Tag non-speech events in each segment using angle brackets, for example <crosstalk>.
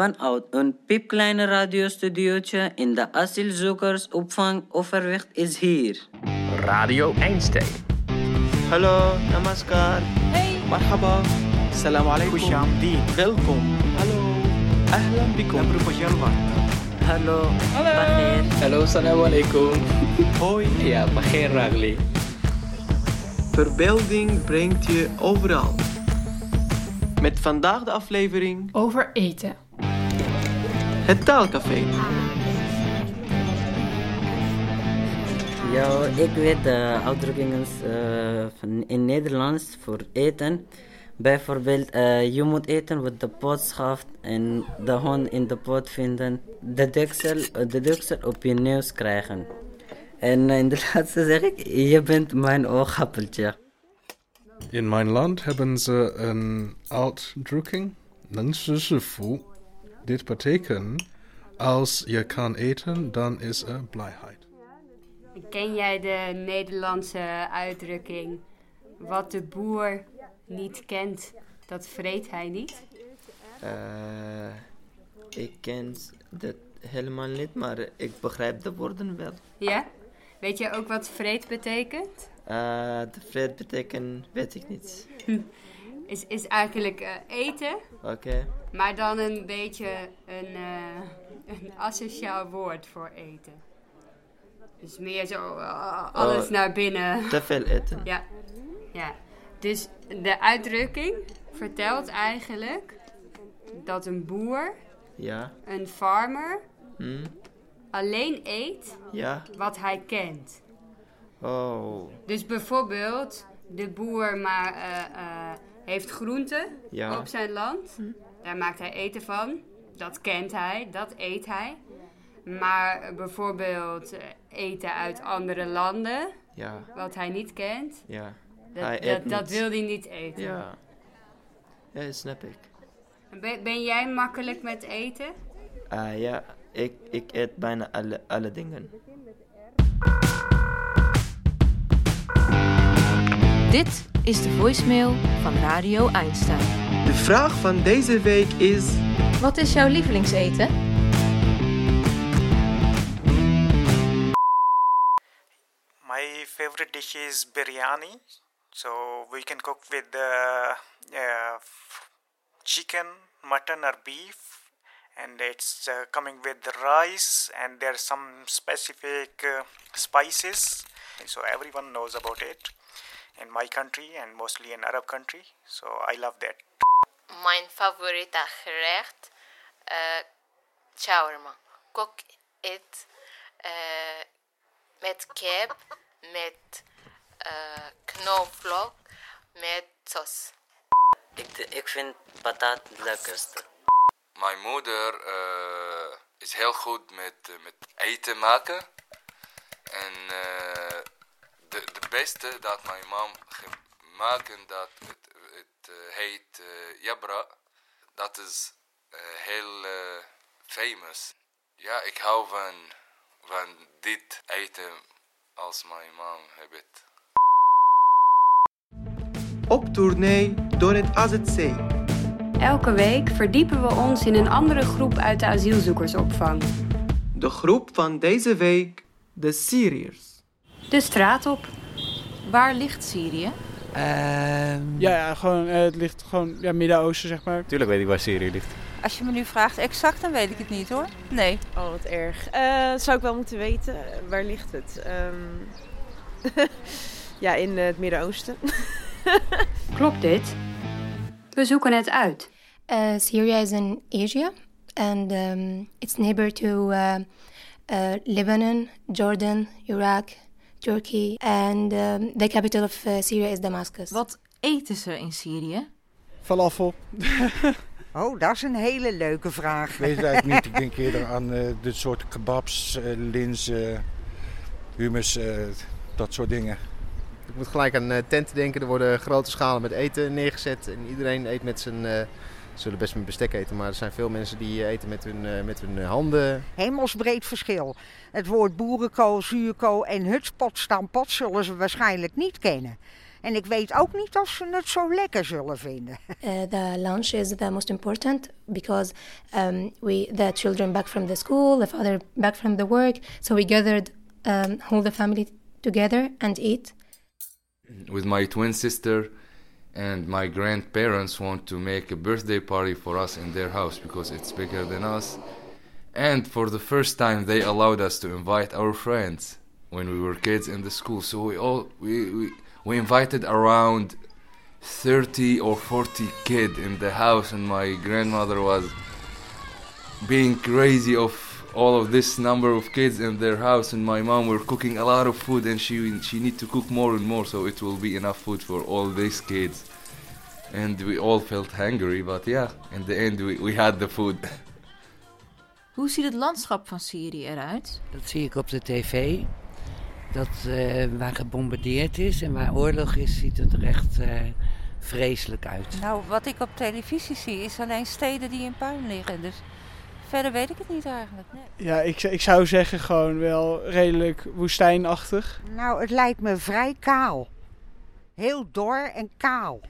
Vanuit een piepkleine radiostudiootje in de asielzoekersopvang Overwicht is hier. Radio Eindstein. Hallo, namaskar. Hey. Marhaba. Salam alaikum. Welkom. Hallo. Ahlan bikum. Hallo. Hallo. Hallo, salam alaikum. Hoi. Ja, Bagheer Ragli. Verbeelding brengt je overal. Met vandaag de aflevering Over eten het taalcafé. Ja, ik weet de uitdrukkingen eh, in Nederlands voor eten. Bijvoorbeeld, eh, je moet eten wat de pot schaft en de hond in de pot vinden. De deksel, de deksel op je neus krijgen. En in de <laughs> laatste zeg ik, je bent mijn oogappeltje. In mijn land hebben ze een uitdrukking, Fu dit betekent, als je kan eten, dan is er blijheid. Ken jij de Nederlandse uitdrukking: wat de boer niet kent, dat vreet hij niet? Eh, ik ken dat helemaal niet, maar ik begrijp de woorden wel. Ja? Weet je ook wat vreet betekent? Eh, de vreed betekent, weet ik niet. <laughs> Is, is eigenlijk eh, eten, Oké, maar dan een beetje een, eh, een asociaal woord voor eten. Dus meer zo eh, alles Oh. naar binnen. te veel eten. Ja, ja. Dus de uitdrukking vertelt eigenlijk dat een boer, Ja, een farmer, hm? alleen eet ja, wat hij kent. oh, Dus bijvoorbeeld, de boer maar, heeft groenten Ja. op zijn land. Daar maakt hij eten van. Dat kent hij, dat eet hij. Maar bijvoorbeeld eh, eten uit andere landen, ja, wat hij niet kent, ja. dat, Hij dat, wil hij niet eten. Ja, ja snap ik. Ben, ben jij makkelijk met eten? Ah ja, ik, ik eet bijna alle, alle dingen. Dit is de voicemail van Radio Einstein. De vraag van deze week is... Wat is jouw lievelingseten? My favorite dish is biryani. So we can cook with uh, uh, chicken, mutton, or beef, and it's uh, coming with the rice, and there's some specific uh, spices. So everyone knows about it in my country and mostly in Arab country. So I love that. Mijn favoriete gerecht, eh shawarma. Kok het eh, met kip, met eh knoflook, met saus. Ik, ik vind patat het lekkerste. Mijn moeder eh, is heel goed met, met eten maken. En beste dat mijn mam gemaakt, dat het, het eh, heet eh, Jabra. Dat is eh, heel famous. Ja, ik hou van, van dit eten als mijn mam heeft. Op tournee door het AZC. Elke week verdiepen we ons in een andere groep uit de asielzoekersopvang. De groep van deze week, de Syriërs. De straat op. Waar ligt Syrië? Ja, ja gewoon, eh, het ligt gewoon ja, Midden-Oosten, zeg maar. Tuurlijk weet ik waar Syrië ligt. Als je me nu vraagt exact, dan weet ik het niet hoor. Nee. Oh, wat erg. Eh, zou ik wel moeten weten. Waar ligt het? Ehm, <laughs> ja, in eh, het Midden-Oosten. <laughs> Klopt dit? We zoeken het uit. Uh, Syria is in Asia and um, it's neighbor to uh, uh, Lebanon, Jordan, Iraq, Turkey, and um, the capital of uh, Syria is Damascus. Wat eten ze in Syrië? Falafel. <laughs> Oh, dat is een hele leuke vraag. Ik weet het eigenlijk niet. Ik denk <laughs> eerder aan eh dit soort kebabs, eh, linzen, hummus, eh, dat soort dingen. Ik moet gelijk aan tenten denken. Er worden grote schalen met eten neergezet. En iedereen eet met zijn... eh, ze zullen best met bestek eten, maar er zijn veel mensen die eten met hun, eh, met hun eh, handen. Hemelsbreed verschil. Het woord boerenkool, zuurkool en hutspot stampot zullen ze waarschijnlijk niet kennen. En ik weet ook niet of ze het zo lekker zullen vinden. <laughs> Uh, the lunch is the most important because um, we the children back from the school, the father back from the work, so we gathered um, all the family together and eat. with my twin sister and my grandparents want to make a birthday party for us in their house because it's bigger than us. And for the first time they allowed us to invite our friends when we were kids in the school. So we all we we, we invited around 30 or 40 kid in the house and my grandmother was being crazy of all of this number of kids in their house and my mom were cooking a lot of food and she she need to cook more and more so it will be enough food for all these kids and we all felt hungry but yeah in the end we, we had the food <laughs> Hoe ziet het landschap van Syrië eruit? Dat zie ik op de tv. Dat eh, waar gebombardeerd is en waar oorlog is, ziet het er echt eh, vreselijk uit. Nou, wat ik op televisie zie is alleen steden die in puin liggen. Dus verder weet ik het niet eigenlijk. Nee. Ja, ik, ik zou zeggen gewoon wel redelijk woestijnachtig. Nou, het lijkt me vrij kaal. Heel dor en kaal.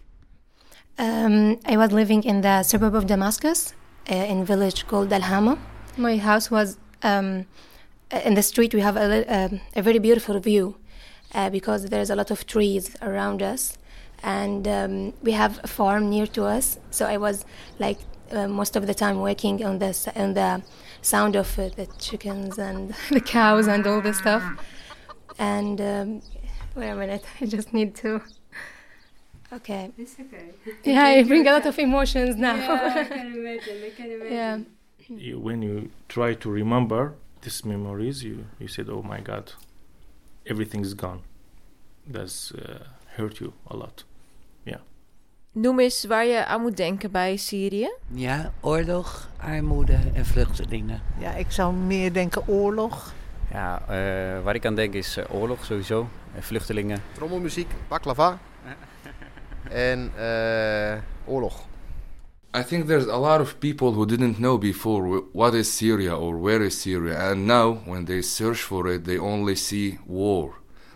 Um, I was living in the suburb of Damascus, uh, in a village called Al Hama. My house was um, in the street. We have a, li- um, a very beautiful view uh, because there's a lot of trees around us, and um, we have a farm near to us. So I was like uh, most of the time working on the on the sound of uh, the chickens and <laughs> the cows and all the stuff. And um, wait a minute, <laughs> I just need to. Okay. It's okay. Yeah, I bring a lot of <laughs> emotions now. Yeah, I can imagine. I can imagine. Yeah. you, when you try to remember these memories, you, you said, "Oh my God, everything's gone." That's uh, hurt you a lot. Noem eens waar je aan moet denken bij Syrië. Ja, oorlog, armoede en vluchtelingen. Ja, ik zou meer denken oorlog. Ja, eh, waar ik aan denk is eh, oorlog sowieso. Eh, vluchtelingen. Trommelmuziek, baklava. en eh, oorlog. I think there's a lot of people who didn't know before wh- what is Syria or where is Syria, and now when they search for it, they only see war.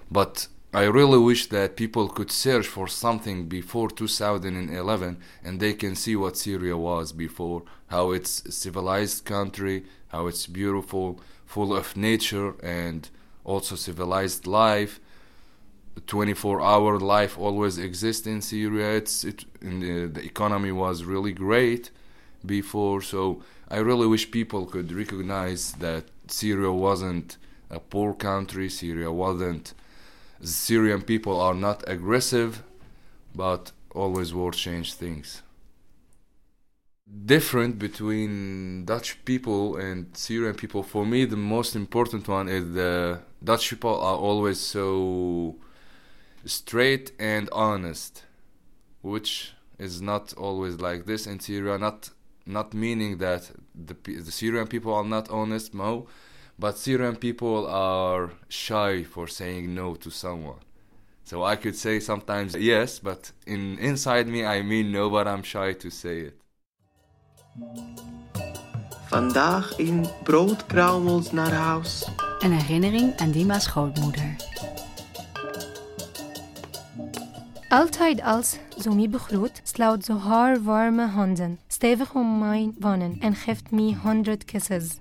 But I really wish that people could search for something before 2011 and they can see what Syria was before, how it's a civilized country, how it's beautiful, full of nature and also civilized life. 24 hour life always exists in Syria. It's it the, the economy was really great before, so I really wish people could recognize that Syria wasn't a poor country. Syria wasn't. Syrian people are not aggressive, but always war change things. Different between Dutch people and Syrian people. For me, the most important one is the Dutch people are always so straight and honest, which is not always like this in Syria. Not not meaning that the the Syrian people are not honest, Mo, but Syrian people are shy for saying no to someone. So I could say sometimes yes, but in inside me I mean no, but I'm shy to say it. Vandaag in Broodkruimels naar huis. Een herinnering aan Dima's grootmoeder. Altijd als ze mij begroet, sluit ze haar warme handen stevig om mijn wangen en geeft mij honderd kisses.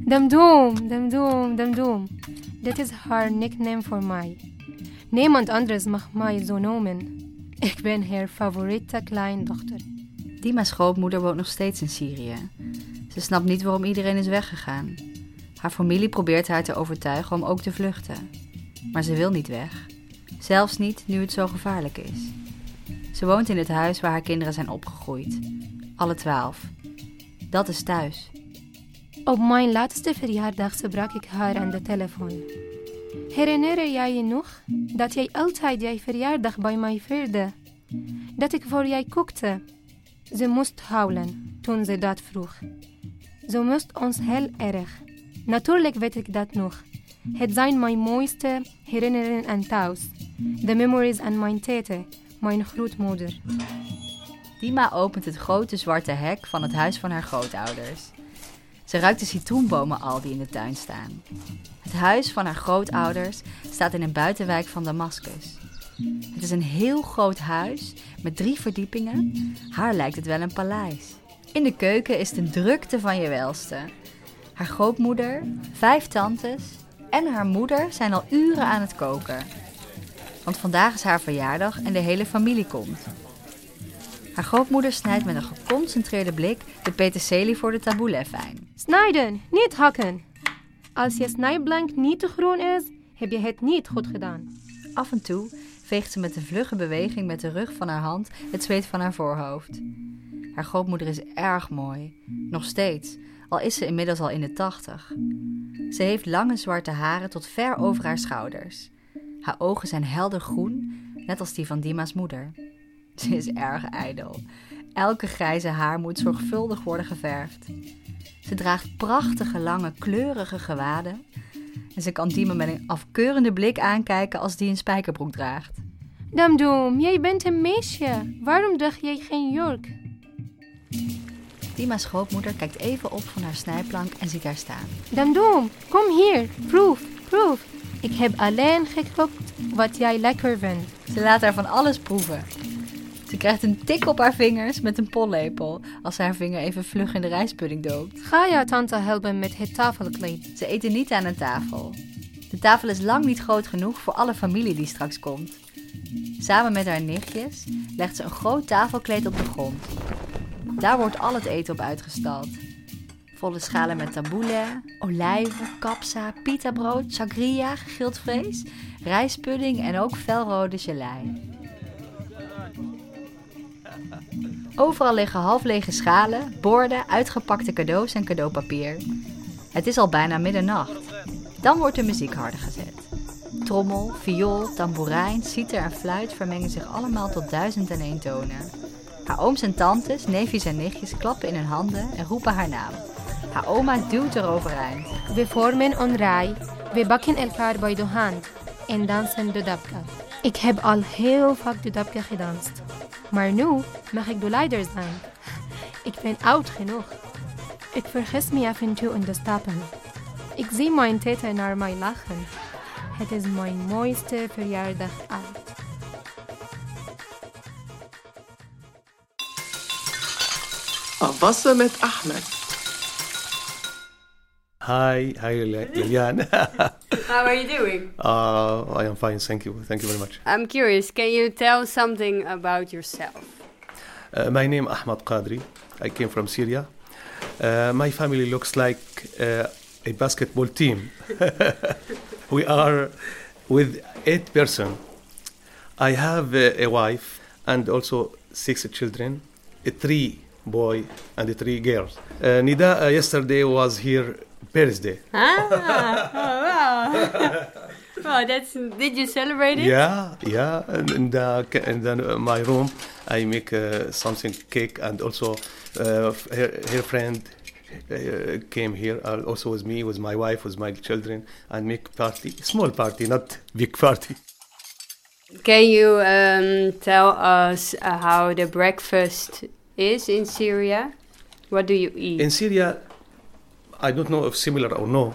Damdoom, damdoom, damdoom. Dit is haar nickname voor mij. Niemand anders mag mij zo noemen. Ik ben haar favoriete kleindochter. Dima's grootmoeder woont nog steeds in Syrië. Ze snapt niet waarom iedereen is weggegaan. Haar familie probeert haar te overtuigen om ook te vluchten. Maar ze wil niet weg. Zelfs niet nu het zo gevaarlijk is. Ze woont in het huis waar haar kinderen zijn opgegroeid. Alle twaalf. Dat is thuis. Op mijn laatste verjaardag sprak ik haar aan de telefoon. Herinner jij je nog dat jij altijd jij verjaardag bij mij vierde? Dat ik voor jij kookte? Ze moest huilen toen ze dat vroeg. Ze moest ons heel erg. Natuurlijk weet ik dat nog. Het zijn mijn mooiste herinneringen aan thuis. De memories aan mijn tete, mijn grootmoeder. Dima opent het grote zwarte hek van het huis van haar grootouders. Ze ruikt de citroenbomen al die in de tuin staan. Het huis van haar grootouders staat in een buitenwijk van Damascus. Het is een heel groot huis met drie verdiepingen. Haar lijkt het wel een paleis. In de keuken is de drukte van je welste. Haar grootmoeder, vijf tantes en haar moeder zijn al uren aan het koken. Want vandaag is haar verjaardag en de hele familie komt. Haar grootmoeder snijdt met een geconcentreerde blik de peterselie voor de tabbouleh fijn. Snijden, niet hakken. Als je snijplank niet te groen is, heb je het niet goed gedaan. Af en toe veegt ze met een vlugge beweging met de rug van haar hand het zweet van haar voorhoofd. Haar grootmoeder is erg mooi, nog steeds, al is ze inmiddels al in de tachtig. Ze heeft lange zwarte haren tot ver over haar schouders. Haar ogen zijn helder groen, net als die van Dima's moeder. Ze is erg ijdel. Elke grijze haar moet zorgvuldig worden geverfd. Ze draagt prachtige, lange, kleurige gewaden. En ze kan Dima met een afkeurende blik aankijken als die een spijkerbroek draagt. Damdoem, jij bent een meisje. Waarom draag jij geen jurk? Dima's grootmoeder kijkt even op van haar snijplank en ziet haar staan. Damdoem, kom hier. Proef, proef. Ik heb alleen gekookt wat jij lekker vindt. Ze laat haar van alles proeven. Ze krijgt een tik op haar vingers met een pollepel als ze haar vinger even vlug in de rijstpudding doopt. Ga je tante helpen met het tafelkleed? Ze eten niet aan een tafel. De tafel is lang niet groot genoeg voor alle familie die straks komt. Samen met haar nichtjes legt ze een groot tafelkleed op de grond. Daar wordt al het eten op uitgestald. Volle schalen met tabbouleh, olijven, kapsa, pitabrood, sangria, gegild vlees, rijstpudding en ook felrode gelei. Overal liggen half lege schalen, borden, uitgepakte cadeaus en cadeaupapier. Het is al bijna middernacht. Dan wordt de muziek harder gezet. Trommel, viool, tamboerijn, citer en fluit vermengen zich allemaal tot duizend en één tonen. Haar ooms en tantes, neefjes en nichtjes klappen in hun handen en roepen haar naam. Haar oma duwt er overeind. We vormen een rij. We bakken elkaar bij de hand en dansen de dabka. Ik heb al heel vaak de dabka gedanst. Maar nu mag ik de leider zijn. Ik ben oud genoeg. Ik vergis me af en toe in de stappen. Ik zie mijn tete naar mij lachen. Het is mijn mooiste verjaardag uit. Afwassen met Ahmed. Hi, hi Lilian. <laughs> <laughs> How are you doing? uh, I am fine, thank you. Thank you very much. I'm curious, can you tell something about yourself? Uh, my name is Ahmad Qadri. I came from Syria. Uh, my family looks like uh, a basketball team. <laughs> we are with eight person. I have uh, a wife and also six children, three boy and the three girls. Uh, Nida uh, yesterday was here birthday. Ah, oh, wow. well, <laughs> that's. Did you celebrate it? Yeah, yeah. And in the in the, my room, I make uh, something cake, and also uh, her, her friend uh, came here, uh, also with me, with my wife, with my children, and make party, small party, not big party. Can you um, tell us uh, how the breakfast is in Syria? What do you eat? In Syria, I don't know if similar or no.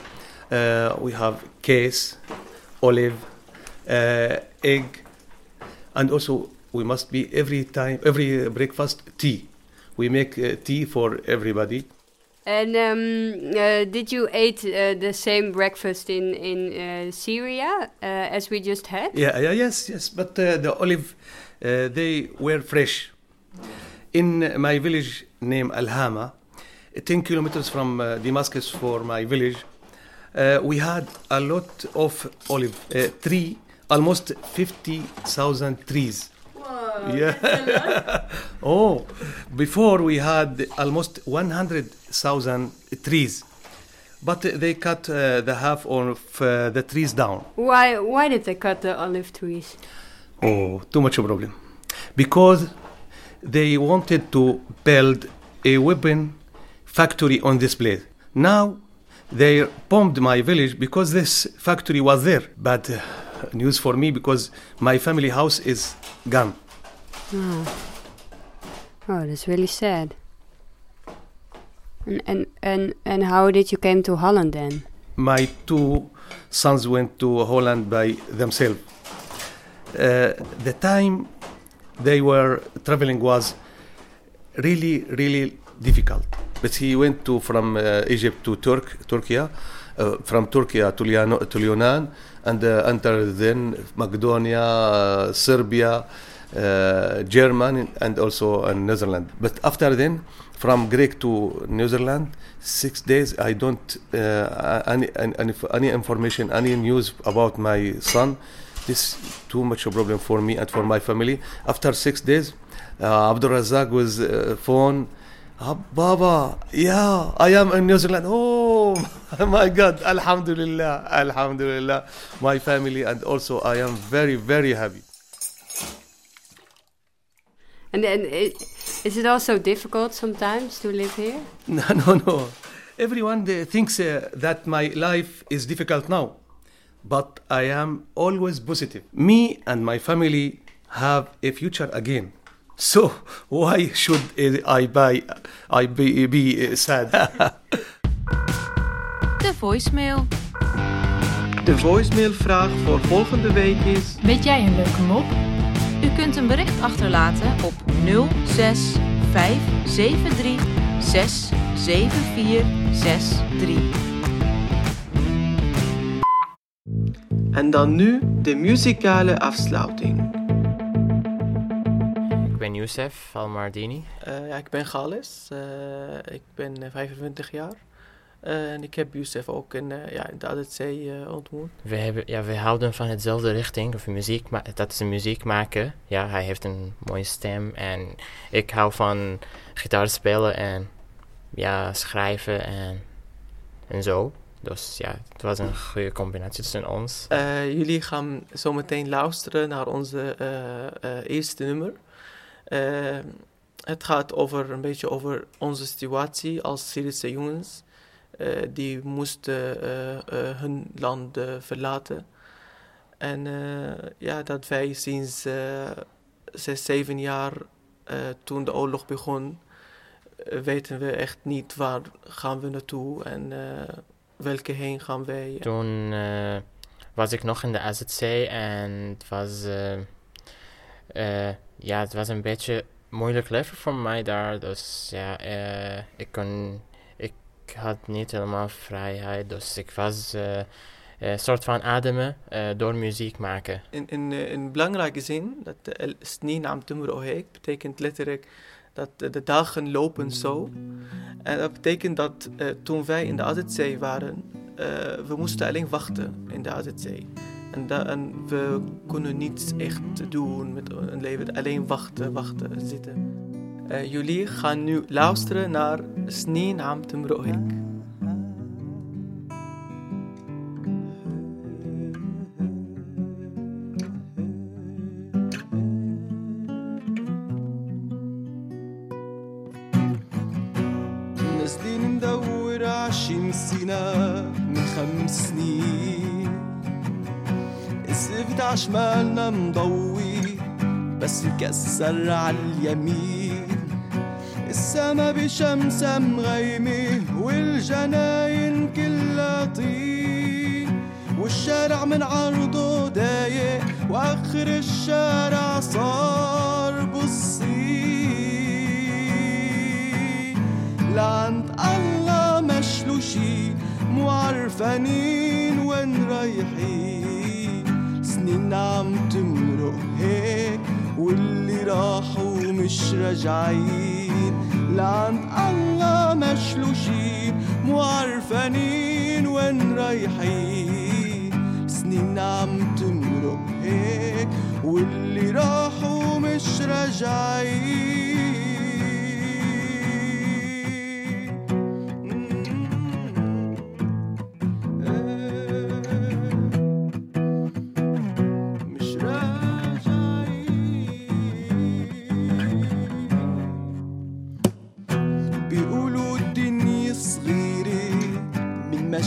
Uh, we have case, olive, uh, egg, and also we must be every time, every breakfast tea. We make uh, tea for everybody. And um, uh, did you eat uh, the same breakfast in in uh, Syria uh, as we just had? Yeah, yeah, yes, yes. But uh, the olive, uh, they were fresh. In my village named Alhama, 10 kilometers from uh, Damascus for my village, uh, we had a lot of olive uh, tree, almost 50,000 trees. Whoa, yeah. <laughs> oh, before we had almost 100,000 trees, but they cut uh, the half of uh, the trees down. Why why did they cut the olive trees? Oh, too much of a problem. Because they wanted to build a weapon factory on this place. Now they bombed my village because this factory was there. Bad uh, news for me because my family house is gone. Oh. oh, that's really sad. And, and and and how did you came to Holland then? My two sons went to Holland by themselves. uh, the time they were traveling was really, really difficult. But he went to from uh, Egypt to Turk, Turkey, uh, from Turkey to, Liano, to Lebanon, and uh, then Macedonia, uh, Serbia, uh, German, and also uh, Netherlands. But after then, from Greek to New Zealand, six days. I don't any, any any information, any news about my son. This too much a problem for me and for my family. After six days, uh, Abdul Razak was uh, phone. "Ah, Baba, yeah, I am in New Zealand. Oh <laughs> my God, Alhamdulillah, Alhamdulillah. My family and also I am very, very happy. And, i- is it also difficult sometimes to live here? <laughs> No, no, no. Everyone thinks uh, that my life is difficult now, but I am always positive. Me and my family have a future again. So <laughs> why should I buy? I be, be uh, sad? <laughs> De voicemail. De voicemailvraag voor volgende week is... Weet jij een leuke mop? U kunt een bericht achterlaten op 06 573 67463. En dan nu de muzikale afsluiting. Ik ben Youssef Almardini. Eh, ja, ik ben Gales. Eh, ik ben eh, 25 jaar. Eh, en ik heb Youssef ook in, eh, ja, in de ADC eh, ontmoet. We, hebben, ja, we houden van hetzelfde richting, of muziek, ma- dat is muziek maken. Ja, hij heeft een mooie stem en ik hou van gitaar spelen en ja, schrijven en, en zo. Dus ja, het was een goede combinatie tussen ons. Eh, jullie gaan zometeen luisteren naar onze eh, eh, eerste nummer. Het gaat over een beetje over onze situatie als Syrische jongens. die moesten hun land verlaten. En ja, dat wij sinds zes, zeven jaar toen de oorlog begon, weten we echt niet waar gaan we naartoe en welke heen gaan wij. Toen eh, was ik nog in de AZC en het was, eh, ja, het was een beetje moeilijk leven voor mij daar. Dus ja, ik kon, ik had niet helemaal vrijheid. Dus ik was een soort van ademen door muziek maken. In, in, in belangrijke zin, dat el- sni naam tumro betekent letterlijk dat de, de dagen lopen zo. En dat betekent dat eh, toen wij in de AZC waren, eh, we moesten alleen wachten in de AZC. En, we konden niets echt doen met een leven, alleen wachten, wachten, zitten. Eh, jullie gaan nu luisteren naar Sni naam tumro سنة من خمس سنين الزفت عشمالنا مضوي بس مكسر عاليمين السما بشمسة مغيمة والجناين كلها طين والشارع من عرضه ضايق واخر الشارع صار بالصين لعند عرفانين وين رايحين سنين عم تمرق هيك واللي راحوا مش راجعين. لعند الله مشلو شي مو عرفانين وين رايحين سنين عم تمرق هيك واللي راحوا مش راجعين.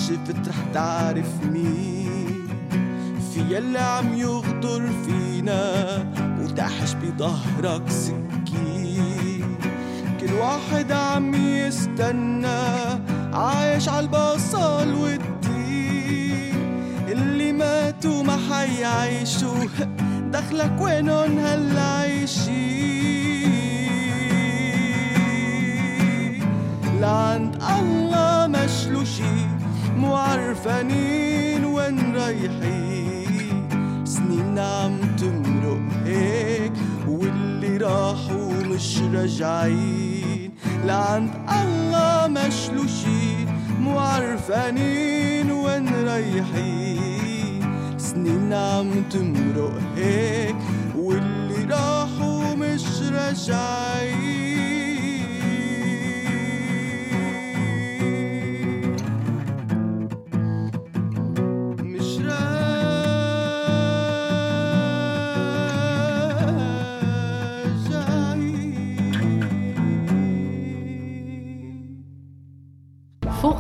شفت رح تعرف مين في يلي عم يغدر فينا وتحش بظهرك سكين. كل واحد عم يستنى عايش عالبصل والدين. اللي ماتوا ما حيعيشوا دخلك وينهم هلا عايشين؟ لعند الله شي مو عرفانين وين رايحين؟ سنين عم تمرق هيك واللي راحوا مش راجعين. لعند الله مشلو شي مو عرفانين وين رايحين؟ سنين عم تمرق هيك واللي راحوا مش راجعين.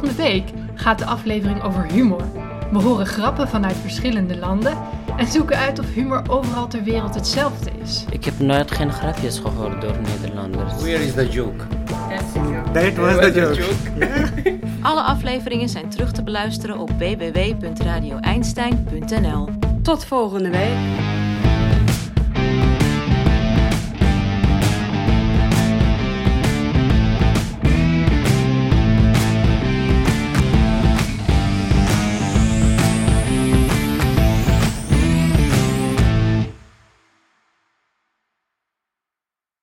Volgende week gaat de aflevering over humor. We horen grappen vanuit verschillende landen en zoeken uit of humor overal ter wereld hetzelfde is. Ik heb nooit geen grapjes gehoord door Nederlanders. Where is the joke? That was the joke. <laughs> <laughs> Alle afleveringen zijn terug te beluisteren op www.radioeinstein.nl. Tot volgende week.